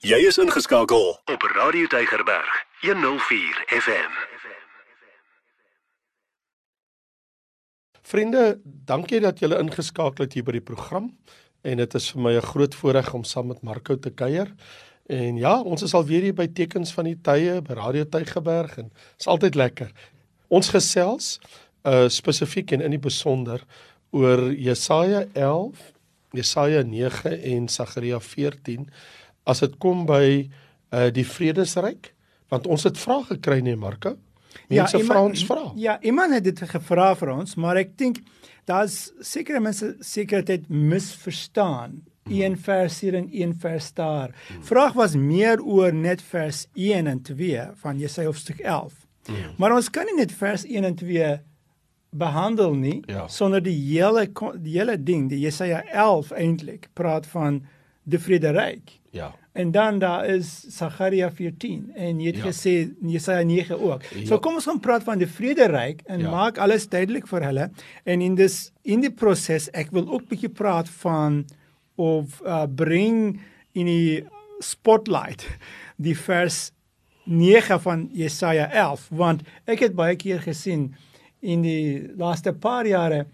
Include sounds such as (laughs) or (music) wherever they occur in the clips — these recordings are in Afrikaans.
Jy is ingeskakel op Radio Tygerberg 104 FM. Vriende, dankie dat julle ingeskakel het hier by die program en dit is vir my 'n groot voorreg om saam met Marco te kuier. En ja, ons is alweer hier by Tekens van die Tye by Radio Tygerberg en dit is altyd lekker. Ons gesels uh spesifiek en in die besonder oor Jesaja 11, Jesaja 9 en Sagaria 14 as dit kom by uh die vredesryk want ons het vrae gekry nee Marko mense ja, vra ons vra ja iemand het dit gevra vir ons maar ek dink daar's sekere mense seker dit misverstaan mm. een vers hier en een vers daar mm. vraag was meer oor net vers 1 en 2 van Jesaja hoofstuk 11 mm. maar ons kan nie net vers 1 en 2 behandel nie ja. sonder die hele die hele ding die Jesaja 11 eintlik praat van die vrederyk Ja. En dan daar is Sagaria 14 en jy het ja. gesê Jesaja 9 ook. Ja. So kom ons gaan praat van die vrederyk en ja. maak alles duidelik vir hulle. En in dis in die proses ek wil ook bietjie praat van of uh, bring in die spotlight die vers 9 van Jesaja 11 want ek het baie keer gesien in die laaste paar jare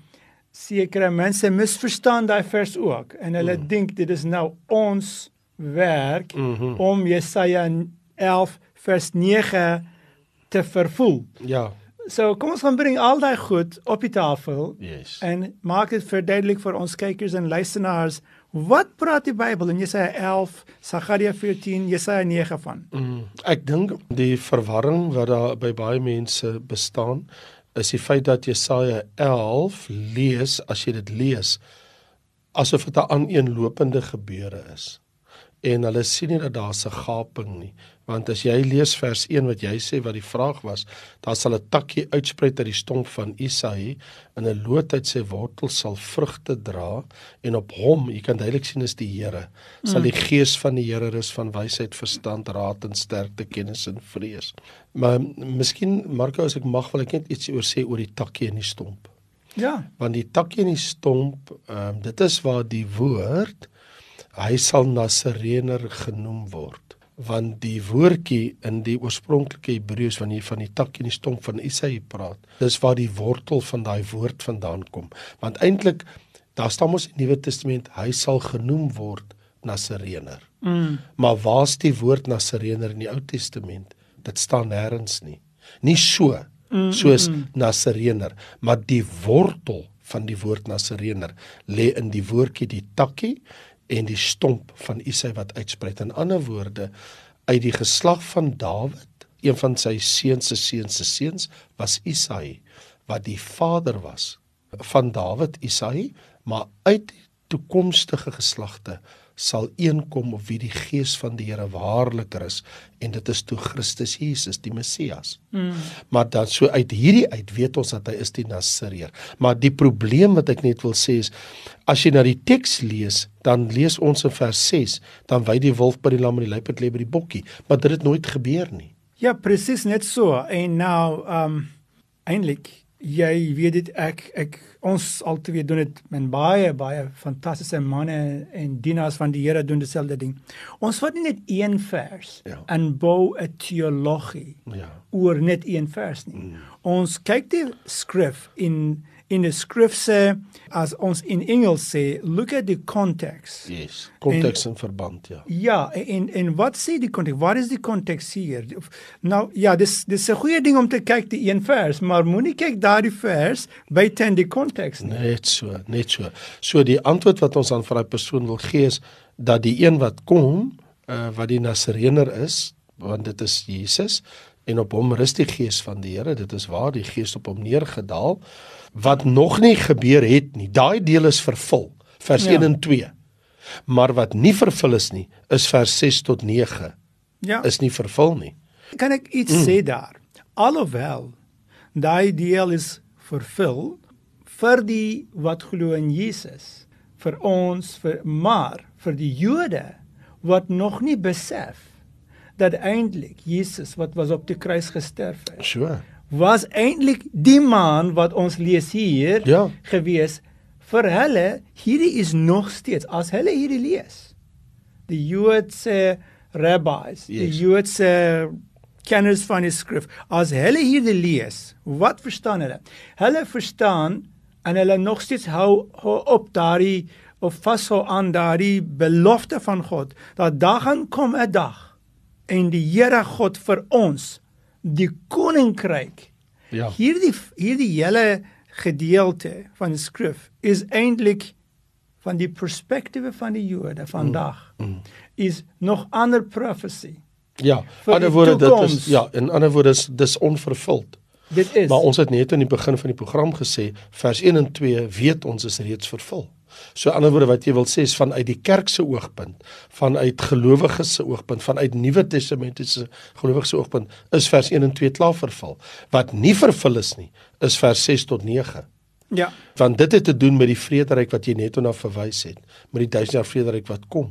sekere mense misverstaan daai vers ook en hulle mm. dink dit is nou ons werk mm -hmm. om Jesaja 11 vers 9 te vervul. Ja. So kom ons gaan bring al daai goed op die tafel yes. en maak dit verduidelik vir ons kykers en luisteraars wat praat die Bybel in Jesaja 11, Sagaria 14, Jesaja 9 van. Mm, ek dink die verwarring wat daar by baie mense bestaan is die feit dat Jesaja 11 lees as jy dit lees asof dit 'n aaneenlopende gebeure is en hulle sien nie dat daar 'n gaping nie. Want as jy lees vers 1 wat jy sê wat die vraag was daar sal 'n takkie uitspruit uit die stomp van Isaïe en 'n loot uit sy wortel sal vrugte dra en op hom jy kan duidelik sien is die Here sal die mm. gees van die Here rus van wysheid verstand raad en sterkte kennis en vrees. Maar miskien Marko as ek mag wil ek net iets oor sê oor die takkie en die stomp. Ja. Want die takkie en die stomp um, dit is waar die woord hy sal Nasarener genoem word want die woordjie in die oorspronklike Hebreëus wanneer jy van die tak en die stomp van Isaïe praat dis waar die wortel van daai woord vandaan kom want eintlik daar staan mos in die Nuwe Testament hy sal genoem word Nasarener mm. maar waar's die woord Nasarener in die Ou Testament dit staan nêrens nie nie so mm, soos mm, mm. Nasarener maar die wortel van die woord Nasarener lê in die woordjie die takkie en die stomp van Isai wat uitspruit. In ander woorde, uit die geslag van Dawid, een van sy seuns se seuns se seuns was Isai wat die vader was van Dawid Isai, maar uit toekomstige geslagte sal een kom op wie die gees van die Here waarliker is en dit is toe Christus Jesus die Messias. Mm. Maar dan so uit hierdie uit weet ons dat hy is die Nasareer. Maar die probleem wat ek net wil sê is as jy na die teks lees, dan lees ons in vers 6, dan wy die wolf by die lam en die luiperd lê by die bokkie, maar dit het nooit gebeur nie. Ja, presies net so. En nou um eintlik jy weet dit ek ek ons altyd doen dit met baie baie fantastiese manne en dienaars van die Here doen dieselfde ding. Ons vat nie net een vers ja. en bou 'n teologie ja. oor net een vers nie. Mm. Ons kyk die skrif in in die skrif sê as ons in Engels sê look at the context. Yes, konteks en, en verband, ja. Ja, en en wat sê die konteks? Wat is die konteks hier? Nou ja, dis dis 'n goeie ding om te kyk die een vers, maar moenie kyk daardie vers buite in die konteks nie. Net so, net so. So die antwoord wat ons aan vir daai persoon wil gee is dat die een wat kom, uh, wat die Nasarener is, want dit is Jesus en op hom rus die gees van die Here. Dit is waar die gees op hom neergedaal wat nog nie gebeur het nie. Daai deel is vervul, vers ja. 1 en 2. Maar wat nie vervul is nie, is vers 6 tot 9. Ja. Is nie vervul nie. Kan ek iets mm. sê daar? Alhoewel daai deel is vervul vir die wat glo in Jesus, vir ons, vir maar vir die Jode wat nog nie besef dat eintlik Jesus wat was op die kruis gesterf het. Sure was eintlik die man wat ons lees hier ja. gewees vir hulle hierdie is nog steeds as hulle hierdie lees die Joodse rabbis, yes. die Joodse kenners van die skrif, as hulle hierdie lees, wat verstaan hulle? Hulle verstaan en hulle nog steeds hou, hou op daardie of vashou aan daardie belofte van God dat daar gaan kom 'n dag en die Here God vir ons die koninkryk. Ja. Hierdie hierdie hele gedeelte van die skrif is eintlik van die perspektiewe van die Jode vandag mm. mm. is nog ander profesie. Ja, ander woorde dit is ja, in ander woorde is dis onvervuld. Dit is. Maar ons het net aan die begin van die program gesê vers 1 en 2 weet ons is reeds vervul. So ander woorde wat jy wil sê is vanuit die kerk se oogpunt, vanuit gelowiges se oogpunt, vanuit Nuwe Testamentiese gelowiges se oogpunt is vers 1 en 2 klaar vervul. Wat nie vervul is nie, is vers 6 tot 9. Ja. Want dit het te doen met die vrederyk wat jy net nou verwys het, met die duisend jaar vrederyk wat kom.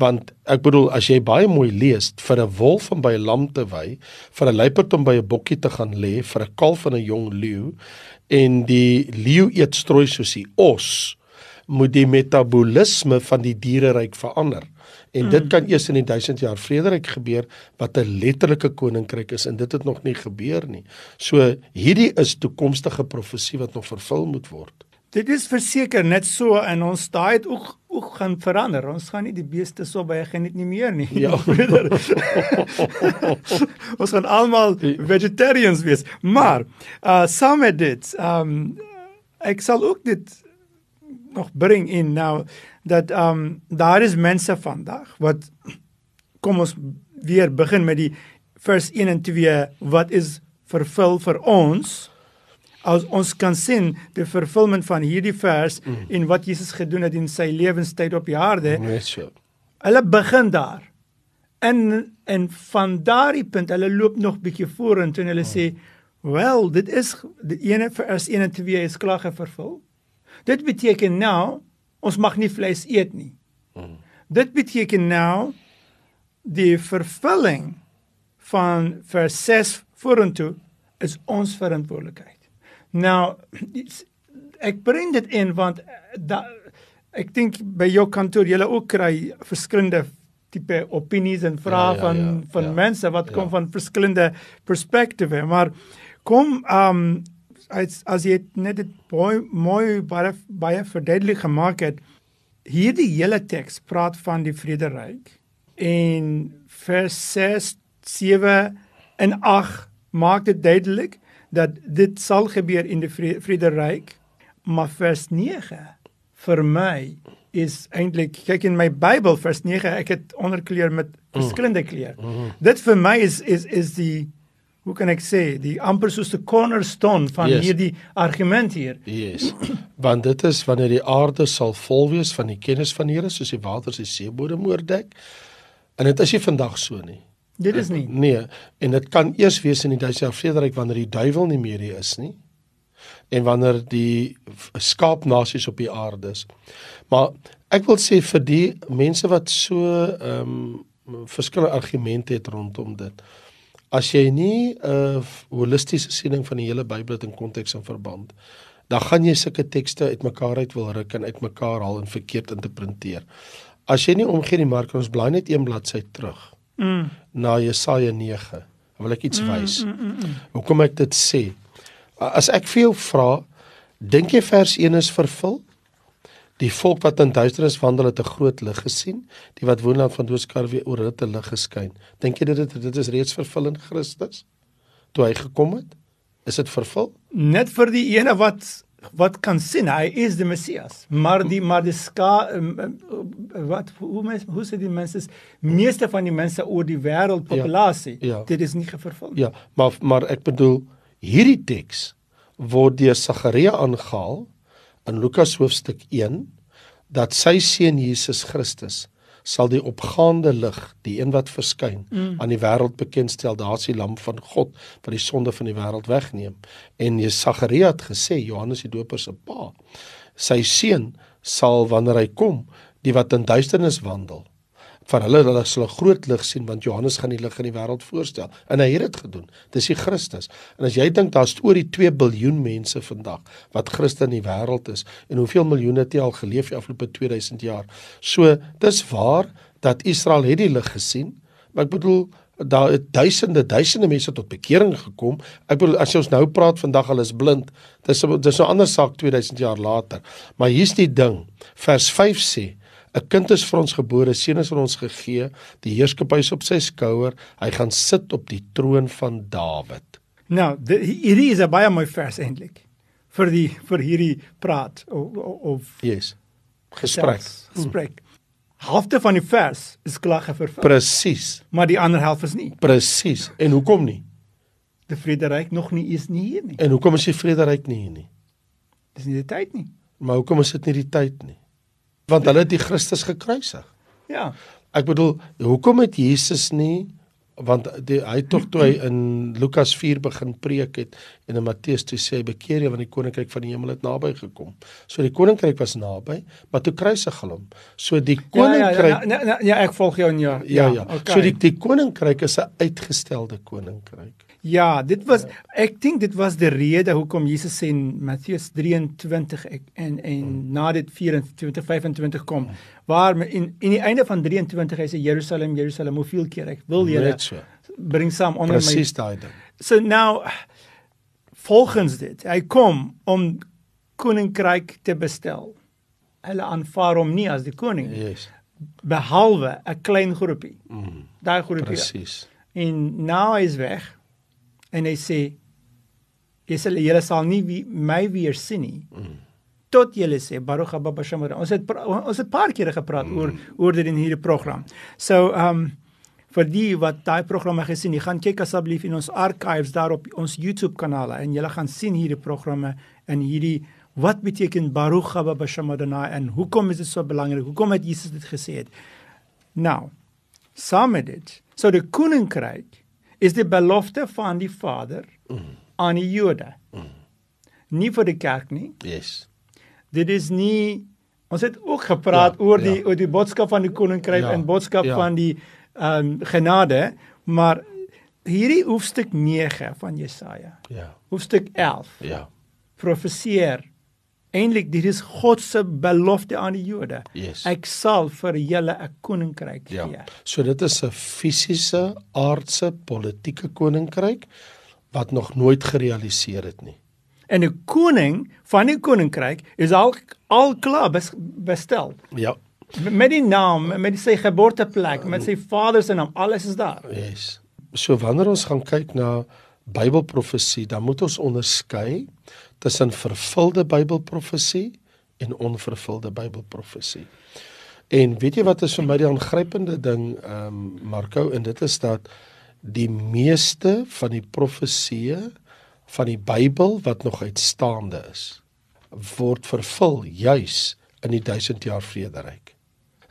Want ek bedoel as jy baie mooi lees vir 'n wolf om by 'n lam te wy, vir 'n luiperd om by 'n bokkie te gaan lê, vir 'n kalf en 'n jong leeu en die leeu eet strooi soos die os, moet die metabolisme van die diereryk verander. En dit mm. kan eers in die 1000 jaar vrederyk gebeur wat 'n letterlike koninkryk is en dit het nog nie gebeur nie. So hierdie is toekomstige profesie wat nog vervul moet word. Dit is verseker net so en ons daai het ook ook gaan verander. Ons gaan nie die beeste so baie geniet nie meer nie. (laughs) (laughs) Ja. (laughs) ons gaan almal vegetarians wees. Maar uh saam met dit, um ek sal ook dit nog bring in nou dat ehm um, daar is mense vandag wat kom ons weer begin met die vers 1 en 2 wat is vervul vir ons as ons kan sien die vervulling van hierdie vers mm. en wat Jesus gedoen het in sy lewenstyd op die aarde. Yes, hulle begin daar. En en van daardie punt hulle loop nog bietjie vorentoe en hulle mm. sê, "Wel, dit is die ene vers 1 en 2 is klaar vervul." Dit beteken nou ons mag nie vleis eet nie. Mm. Dit beteken nou die vervulling van vers 6 vorentoe is ons verantwoordelikheid. Nou ek bring dit in want da, ek dink by jou kantoor jy ook kry verskillende tipe opinies en vrae ja, ja, van ja, van ja, mense wat ja. kom van verskillende perspektiewe maar kom um as as jy net dit mooi mooi baie baie verduidelik gemaak het hierdie hele teks praat van die vrederyk en vers 6 7 en 8 maak dit duidelik dat dit sal gebeur in die vrederyk maar vers 9 vir my is eintlik kyk in my Bybel vers 9 ek het onderkleur met mm. verskillende kleure mm -hmm. dit vir my is is is die hoe kan ek sê die amper soos 'n cornerstone van yes. hierdie argument hier. Yes. Want dit is wanneer die aarde sal vol wees van die kennis van die Here soos die waters die seebodem oordek. En dit is nie vandag so nie. Dit is nie. Nee, en dit kan eers wees in die duisend jaar vrederyk wanneer die duiwel nie meer hier is nie. En wanneer die skaapnasies op die aarde is. Maar ek wil sê vir die mense wat so ehm um, verskillende argumente het rondom dit as jy nie 'n uh, holistiese siening van die hele Bybel in konteks en verband, dan gaan jy sulke tekste uitmekaar uit wil ruk en uitmekaar haal en verkeerd interpreteer. As jy nie omgee nie, maar ons blaai net een bladsy terug. Mm. Na Jesaja 9. Wil ek iets mm, wys? Mm, mm, mm. Hoekom ek dit sê? As ek vir jou vra, dink jy vers 1 is vervul? Die volk wat in duisternis wandel het 'n groot lig gesien, die wat woonland van doodskar weer oor hulle te lig geskyn. Dink jy dit dit, dit is reeds vervul in Christus? Toe hy gekom het, is dit vervul? Net vir die ene wat wat kan sien hy is die Messias. Maar die maar die ska wat hoe mens hoe sê die mense meeste van die mense oor die wêreld populasie, ja, ja. dit is nie vervul. Ja, maar maar ek bedoel hierdie teks word deur Sagaria aangehaal in Lukas hoofstuk 1 dat sy seun Jesus Christus sal die opgaande lig, die een wat verskyn, mm. aan die wêreld bekendstel. Daar's die lam van God wat die sonde van die wêreld wegneem. En Jesaja het gesê Johannes die Doper se pa, sy seun sal wanneer hy kom, die wat in duisternis wandel, van hulle hulle sal 'n groot lig sien want Johannes gaan die lig in die wêreld voorstel en hy het dit gedoen. Dis die Christus. En as jy dink daar's oor die 2 miljard mense vandag wat Christen in die wêreld is en hoeveel miljoene het al geleef die afgelope 2000 jaar? So dis waar dat Israel het die lig gesien, Maar ek bedoel daar het duisende duisende mense tot bekering gekom. Ek bedoel as jy ons nou praat vandag al is blind, dis dis 'n ander saak 2000 jaar later. Maar hier's die ding. Vers 5 sê 'n kind is vir ons gebore, seun is vir ons gegee, die heerskappy is op sy skouer, hy gaan sit op die troon van Dawid. Nou, hierdie is 'n baie mooi vers eintlik vir die vir hierdie praat of of yes. gesprek. Gesprek. Halfte van die vers is klaar vervul. Presies. Maar die ander helft is nie. Presies. En hoekom nie? Die vrederyk nog nie is nie hier nie. En hoekom is die vrederyk nie hier nie? Dis nie die tyd nie. Maar hoekom is dit nie die tyd nie? Want hulle het die Christus gekruisig. Ja. Ek bedoel, hoekom het Jesus nie want die, hy tog toe hy in Lukas 4 begin preek het en in Matteus toe sê hy bekeer jy want die koninkryk van die hemel het naby gekom. So die koninkryk was naby, maar toe kruisig hulle hom. So die koninkryk Ja, ja, ja, ja, ja ek volg jou in ja. Ja, ja. ja. Okay. So die die koninkryk is 'n uitgestelde koninkryk. Ja, dit was ek dink dit was die rede hoekom Jesus sê in Matteus 23 ek, en en hmm. na dit 24 25 kom waar in in die einde van 23 hy sê Jerusalem Jerusalem hoeveel keer ek wil julle so. bring saam onder Precies my Presies daai ding. So nou volgens dit hy kom om koninkryk te bestel. Hulle aanvaar hom nie as die koning. Yes. Behalwe 'n klein groepie. Mm. Daai groepie. Presies. En nou is weg en hy sê jy sal julle sal nie wie, my weer sien nie. Mm. Tot julle sê Baruch haba bashamar. Ons het ons het paar kere gepraat mm. oor oor dit in hierdie program. So um vir die wat daai programme gesien, jy gaan kyk asseblief in ons archives daar op ons YouTube kanale en jy gaan sien hierdie programme en hierdie wat beteken Baruch haba bashamar en hoekom is dit so belangrik? Hoekom het Jesus dit gesê het? Nou, saam met dit. So die koninkryk is die belofte van die Vader mm. aan die Jode. Mm. Nie vir die kerk nie. Yes. Dit is nie ons het ook gepraat ja, oor die ja. oor die boodskap van die koninkryk ja, en boodskap ja. van die ehm um, genade, maar hierdie hoofstuk 9 van Jesaja. Ja. Hoofstuk 11. Ja. Profeseer Eintlik dit is God se belofte aan die Jode. Yes. Ek sal vir julle 'n koninkryk ja. gee. So dit is 'n fisiese, aardse, politieke koninkryk wat nog nooit gerealiseer het nie. En 'n koning van die koninkryk is al al klaar bestel. Ja. Met die naam, met sy geboorteplek, met sy vader se naam, alles is daar. Yes. So wanneer ons gaan kyk na Bybelprofesie, dan moet ons onderskei tussen vervulde Bybelprofesie en onvervulde Bybelprofesie. En weet jy wat is vir my die aangrypende ding, ehm um, Marco, en dit is dat die meeste van die profesieë van die Bybel wat nog uitstaande is, word vervul juis in die 1000 jaar vrederyk.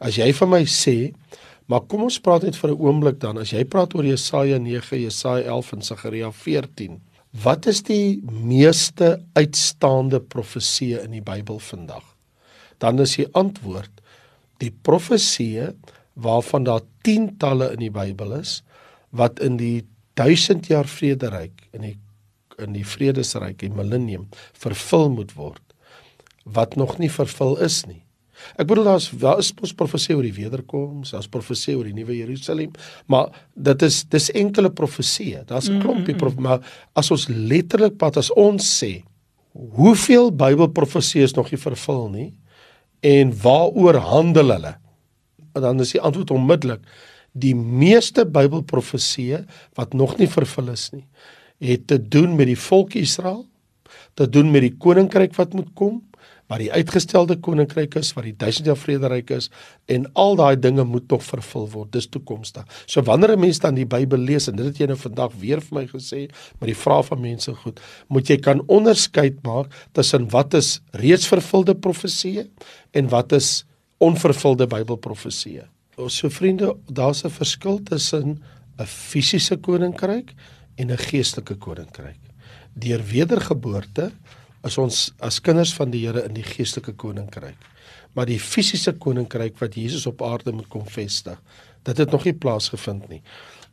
As jy vir my sê, maar kom ons praat net vir 'n oomblik dan, as jy praat oor Jesaja 9, Jesaja 11 en Sagaria 14, Wat is die meeste uitstaande profeseë in die Bybel vandag? Dan is die antwoord die profeseë waarvan daar tientalle in die Bybel is wat in die 1000 jaar vrederyk in die in die vredesryk, die millennium vervul moet word wat nog nie vervul is nie. Ek bedoel daar's daar is mos profesie oor die wederkoms, daar's profesie oor die nuwe Jerusalem, maar dit is dis enkele profesieë. Daar's 'n klompie prof, maar as ons letterlik pad as ons sê, hoeveel Bybelprofesieë is nog nie vervul nie en waaroor handel hulle? Dan is die antwoord onmiddellik die meeste Bybelprofesieë wat nog nie vervul is nie, het te doen met die volk Israel, te doen met die koninkryk wat moet kom wat die uitgestelde koninkryk is, wat die duisend jaar vrederyk is en al daai dinge moet nog vervul word. Dis toekomstig. So wanneer 'n mens dan die Bybel lees en dit het jy nou vandag weer vir my gesê, maar die vraag van mense goed, moet jy kan onderskeid maak tussen wat is reeds vervulde profeseë en wat is onvervulde Bybelprofeseë. So vriende, daar's 'n verskil tussen 'n fisiese koninkryk en 'n geestelike koninkryk. Deur wedergeboorte is ons as kinders van die Here in die geestelike koninkryk. Maar die fisiese koninkryk wat Jesus op aarde moet kom vestig, dit het nog nie plaasgevind nie.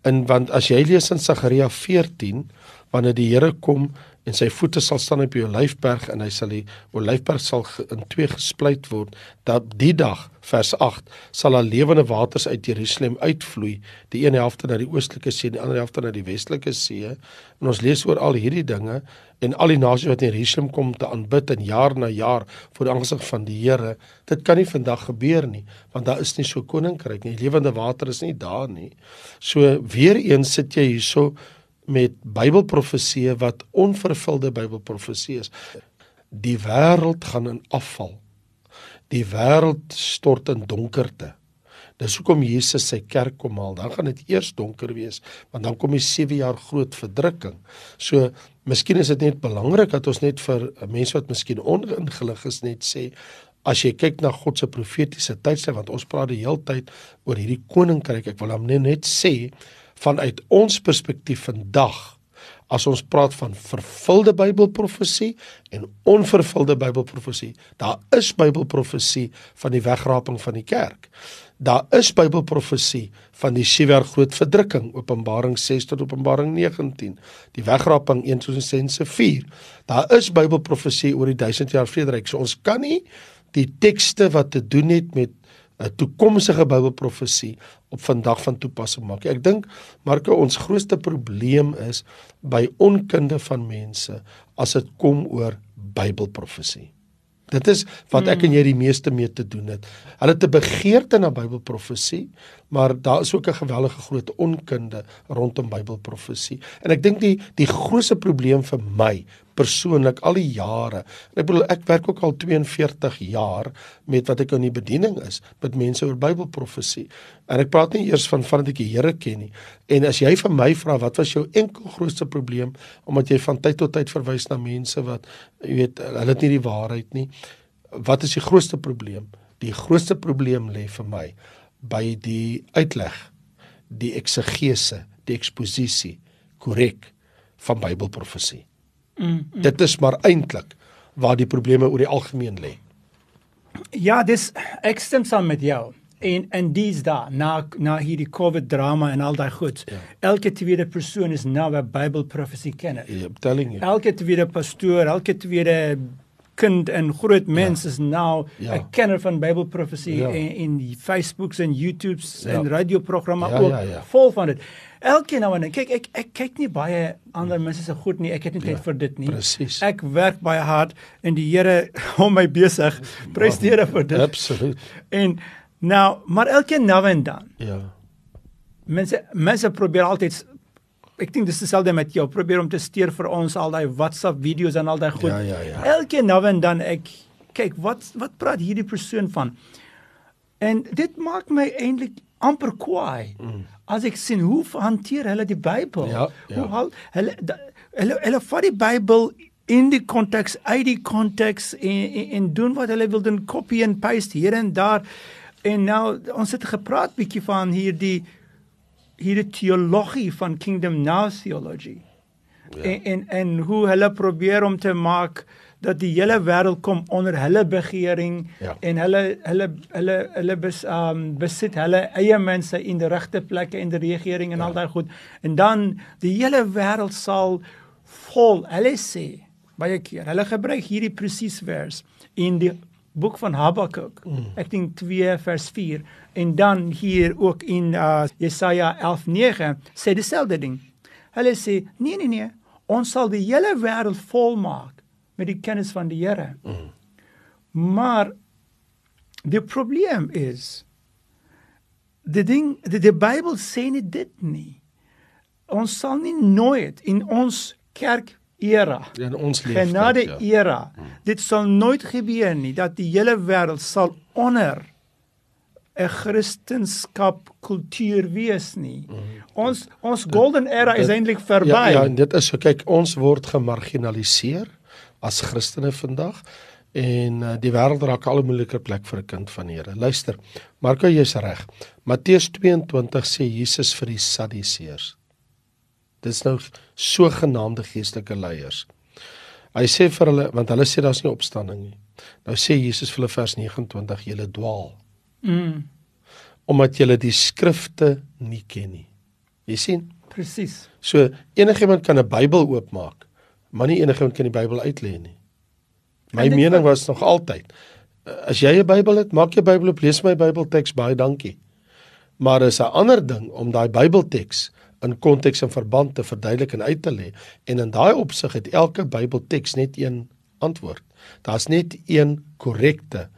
In want as jy lees in Sagaria 14 wanneer die Here kom en sy voete sal staan op die olyfberg en hy sal die olyfberg sal in twee gesplyt word dat die dag vers 8 sal al lewende waters uit Jerusalem uitvloei die een helfte na die oostelike see en die ander helfte na die westelike see. En ons lees oor al hierdie dinge en al die nasies wat in Jerusalem kom te aanbid in jaar na jaar voor die aangesig van die Here dit kan nie vandag gebeur nie want daar is nie so koninkryk nie lewende water is nie daar nie. So weer eens sit jy hierso met Bybelprofeseë wat onvervulde Bybelprofeseë is. Die wêreld gaan in afval. Die wêreld stort in donkerte. Dis hoekom Jesus sy kerk kom haal. Dan gaan dit eers donker wees, want dan kom die 7 jaar groot verdrukking. So, miskien is dit net belangrik dat ons net vir mense wat miskien oningelig is net sê As jy kyk na God se profetiese tydstyf want ons praat die hele tyd oor hierdie koninkryk ek wil hom net net sê vanuit ons perspektief vandag as ons praat van vervulde Bybelprofesie en onvervulde Bybelprofesie. Daar is Bybelprofesie van die wegraping van die kerk. Daar is Bybelprofesie van die sewer groot verdrukking, Openbaring 6 tot Openbaring 19. Die wegraping 1 Tessalonisense 4. Daar is Bybelprofesie oor die 1000 jaar vrederyk. So ons kan nie die tekste wat te doen het met 'n toekomstige Bybelprofesie op vandag van toepassing maak. Ek dink Marko ons grootste probleem is by onkunde van mense as dit kom oor Bybelprofesie. Dit is wat ek en jy die meeste mee te doen het. Hulle het 'n begeerte na Bybelprofesie, maar daar is ook 'n gewellige groot onkunde rondom Bybelprofesie. En ek dink die die grootste probleem vir my persoonlik al die jare. Ek bedoel ek werk ook al 42 jaar met wat ek in die bediening is met mense oor Bybelprofesie. En ek praat nie eers van vandat ek die Here ken nie. En as jy vir my vra wat was jou enkel grootste probleem omdat jy van tyd tot tyd verwys na mense wat jy weet hulle het nie die waarheid nie. Wat is die grootste probleem? Die grootste probleem lê vir my by die uitleg, die eksegese, die eksposisie korrek van Bybelprofesie. Mm, mm. Dit is maar eintlik waar die probleme oor die algemeen lê. Ja, dis ek stem saam met jou. En en dis daar na na hierdie COVID drama en al daai goed. Ja. Elke tweede persoon is nou 'n Bybelprofesie kenner. Ja, I'm telling you. Elke tweede pastoor, elke tweede kind en groot mens ja. is nou 'n ja. kenner van Bybelprofesie ja. in, in Facebooks en YouTubes ja. en radioprogramme ja, ook ja, ja. vol van dit. Elke nou en dan kyk ek ek kyk nie baie ander mense se goed nie. Ek het nie tyd ja, vir dit nie. Precies. Ek werk baie hard en die Here (laughs) hom my besig. Prys die Here vir dit. Absoluut. En nou, maar elke nou en dan. Ja. Mense mense probeer altyd ek dink dis dieselfde met jou. Probeer om te steur vir ons al daai WhatsApp video's en al daai goed. Ja, ja, ja. Elke nou en dan ek kyk wat wat praat hierdie persoon van. En dit maak my eintlik amper kwaai. Mm as ek sien hoe hanteer hulle die Bybel. Ja, ja. Hoe hulle hulle hulle vat die Bybel in die konteks uit die konteks en, en en doen wat hulle wil doen copy and paste hier en daar. En nou ons het gepraat bietjie van hierdie hierdie teologie van kingdom now theology. Ja. En, en en hoe hulle probeer om te maak dat die hele wêreld kom onder hulle begering ja. en hulle hulle hulle hulle bes, um, besit hulle eie mense in die regte plekke in die regering en ja. al daai goed en dan die hele wêreld sal vol hulle sê baie keer hulle gebruik hierdie presies vers in die boek van Habakuk mm. ek dink 2 vers 4 en dan hier ook in uh, Jesaja 11:9 sê dieselfde ding hulle sê nee nee nee ons sal die hele wêreld vol maak met die kennis van die Here. Mm. Maar die probleem is die ding die, die Bybel sê nie dit nie. Ons sal nie nooit in ons kerk era in ons lewe genade ja. era mm. dit sal nooit gebeur nie dat die hele wêreld sal onder 'n Christendom kultuur wees nie. Mm. Ons ons golden era dit, is eintlik verby. Ja, ja, dit is so kyk ons word gemarginaliseer as Christene vandag en uh, die wêreld raak al 'n moeiliker plek vir 'n kind van die Here. Luister, Marko jy's reg. Matteus 22 sê Jesus vir die Sadduseërs. Dis nou sogenaamde geestelike leiers. Hy sê vir hulle want hulle sê daar's nie opstanding nie. Nou sê Jesus vir hulle vers 29 julle dwaal. Mm. Omdat julle die skrifte nie ken nie. Jy sien? Presies. So enigiemand kan 'n Bybel oopmaak maar nie enigiemand kan die Bybel uitlê nie. My mening was nog altyd as jy 'n Bybel het, maak jy Bybel op, lees my Bybelteks baie dankie. Maar is 'n ander ding om daai Bybelteks in konteks en verband te verduidelik en uit te lê. En in daai opsig het elke Bybelteks net een antwoord. Daar's net een korrekte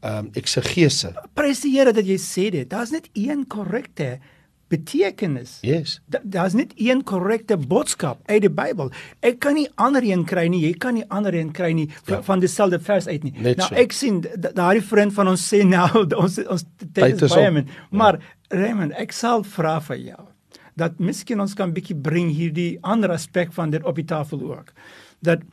ehm um, eksegese. Prys die Here dat jy sê dit. Daar's net een korrekte betekenis. Yes. Daar's net een korrekte boodskap uit die Bybel. Ek kan nie ander een kry nie. Jy kan nie ander een kry nie ja. van dieselfde vers uit nie. Net nou so. ek sien daardie vriend van ons sê nou (laughs) ons ons tyd is baie min. Ja. Maar ja. Raymond, ek sal vra vir jou dat miskien ons kan bietjie bring hierdie ander aspek van dit op die tafel ook. Dat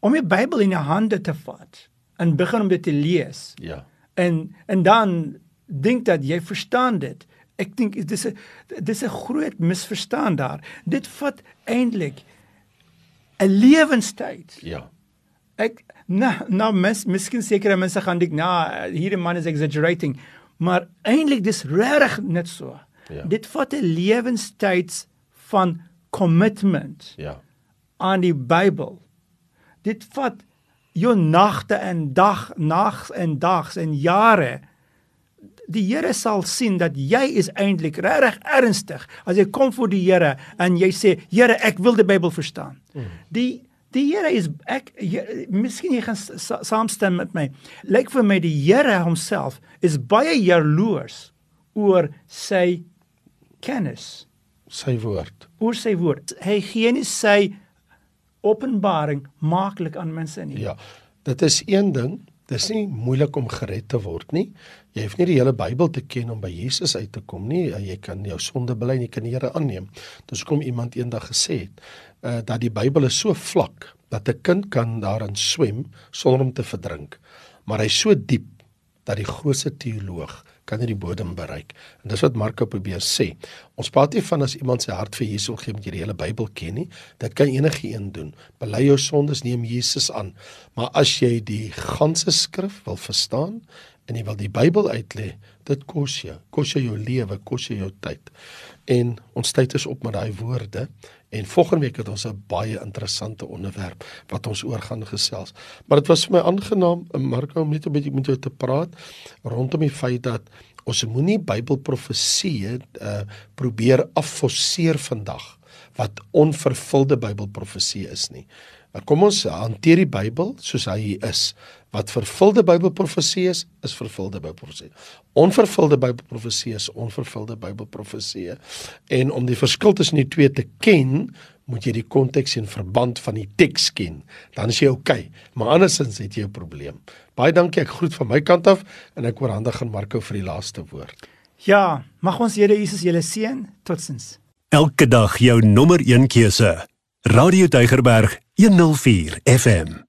om die Bybel in jou hande te vat en begin om dit te lees. Ja. En en dan dink dat jy verstaan dit ek dink dis 'n dis 'n groot misverstand daar. Dit vat eintlik 'n lewenstyd. Ja. Ek nou nou mis, miskien sekere mense gaan dink, "Nou, hierdie man is exaggerating." Maar eintlik dis regtig net so. Ja. Dit vat 'n lewenstyd van commitment. Ja. aan die Bybel. Dit vat jou nagte en dag, nags en dags en jare die Here sal sien dat jy is eintlik regtig ernstig as jy kom voor die Here en jy sê Here ek wil die Bybel verstaan. Mm. Die die Here is ek jy, miskien jy gaan saamstem met my. Lyk vir my die Here homself is baie jaloers oor sy kennis, sy woord. Oor sy woord. Hy gee nie sy openbaring maklik aan mense nie. Ja. Dit is een ding Dis nie moeilik om gered te word nie. Jy hoef nie die hele Bybel te ken om by Jesus uit te kom nie. Jy kan jou sonde bely en jy kan die Here aanneem. Dis hoekom iemand eendag gesê het, uh dat die Bybel is so vlak dat 'n kind kan daarin swem sonder om te verdrink. Maar hy's so diep dat die grootste teoloog kan nie die bodem bereik. En dis wat Marko probeer sê. Ons praat nie van as iemand sy hart vir Jesus gee met die hele Bybel ken nie. Dit kan enige een doen. Bely jou sondes, neem Jesus aan. Maar as jy die ganse skrif wil verstaan en jy wil die Bybel uitlê, dit kos jou. Kos jou jou lewe, kos jou jou tyd. En ons tyd is op met daai woorde en volgende week het ons 'n baie interessante onderwerp wat ons oor gaan gesels. Maar dit was vir my aangenaam Marko om net 'n bietjie met jou te praat rondom die feit dat ons moenie Bybelprofeseë uh probeer afforceer vandag wat onvervulde Bybelprofesie is nie. Maar kom ons hanteer die Bybel soos hy is. Wat vervulde Bybelprofesie is, is vervulde Bybelprofesie. Onvervulde Bybelprofesie is onvervulde Bybelprofesie. En om die verskil tussen die twee te ken, moet jy die konteks en verband van die teks ken. Dan is jy oukei. Okay. Maar andersins het jy 'n probleem. Baie dankie. Ek groet van my kant af en ek oorhandig aan Marco vir die laaste woord. Ja, mag ons Here Jesus julle seën. Totsiens. Elke dag jou nommer 1 keuse. Radio Deugerberg 104 FM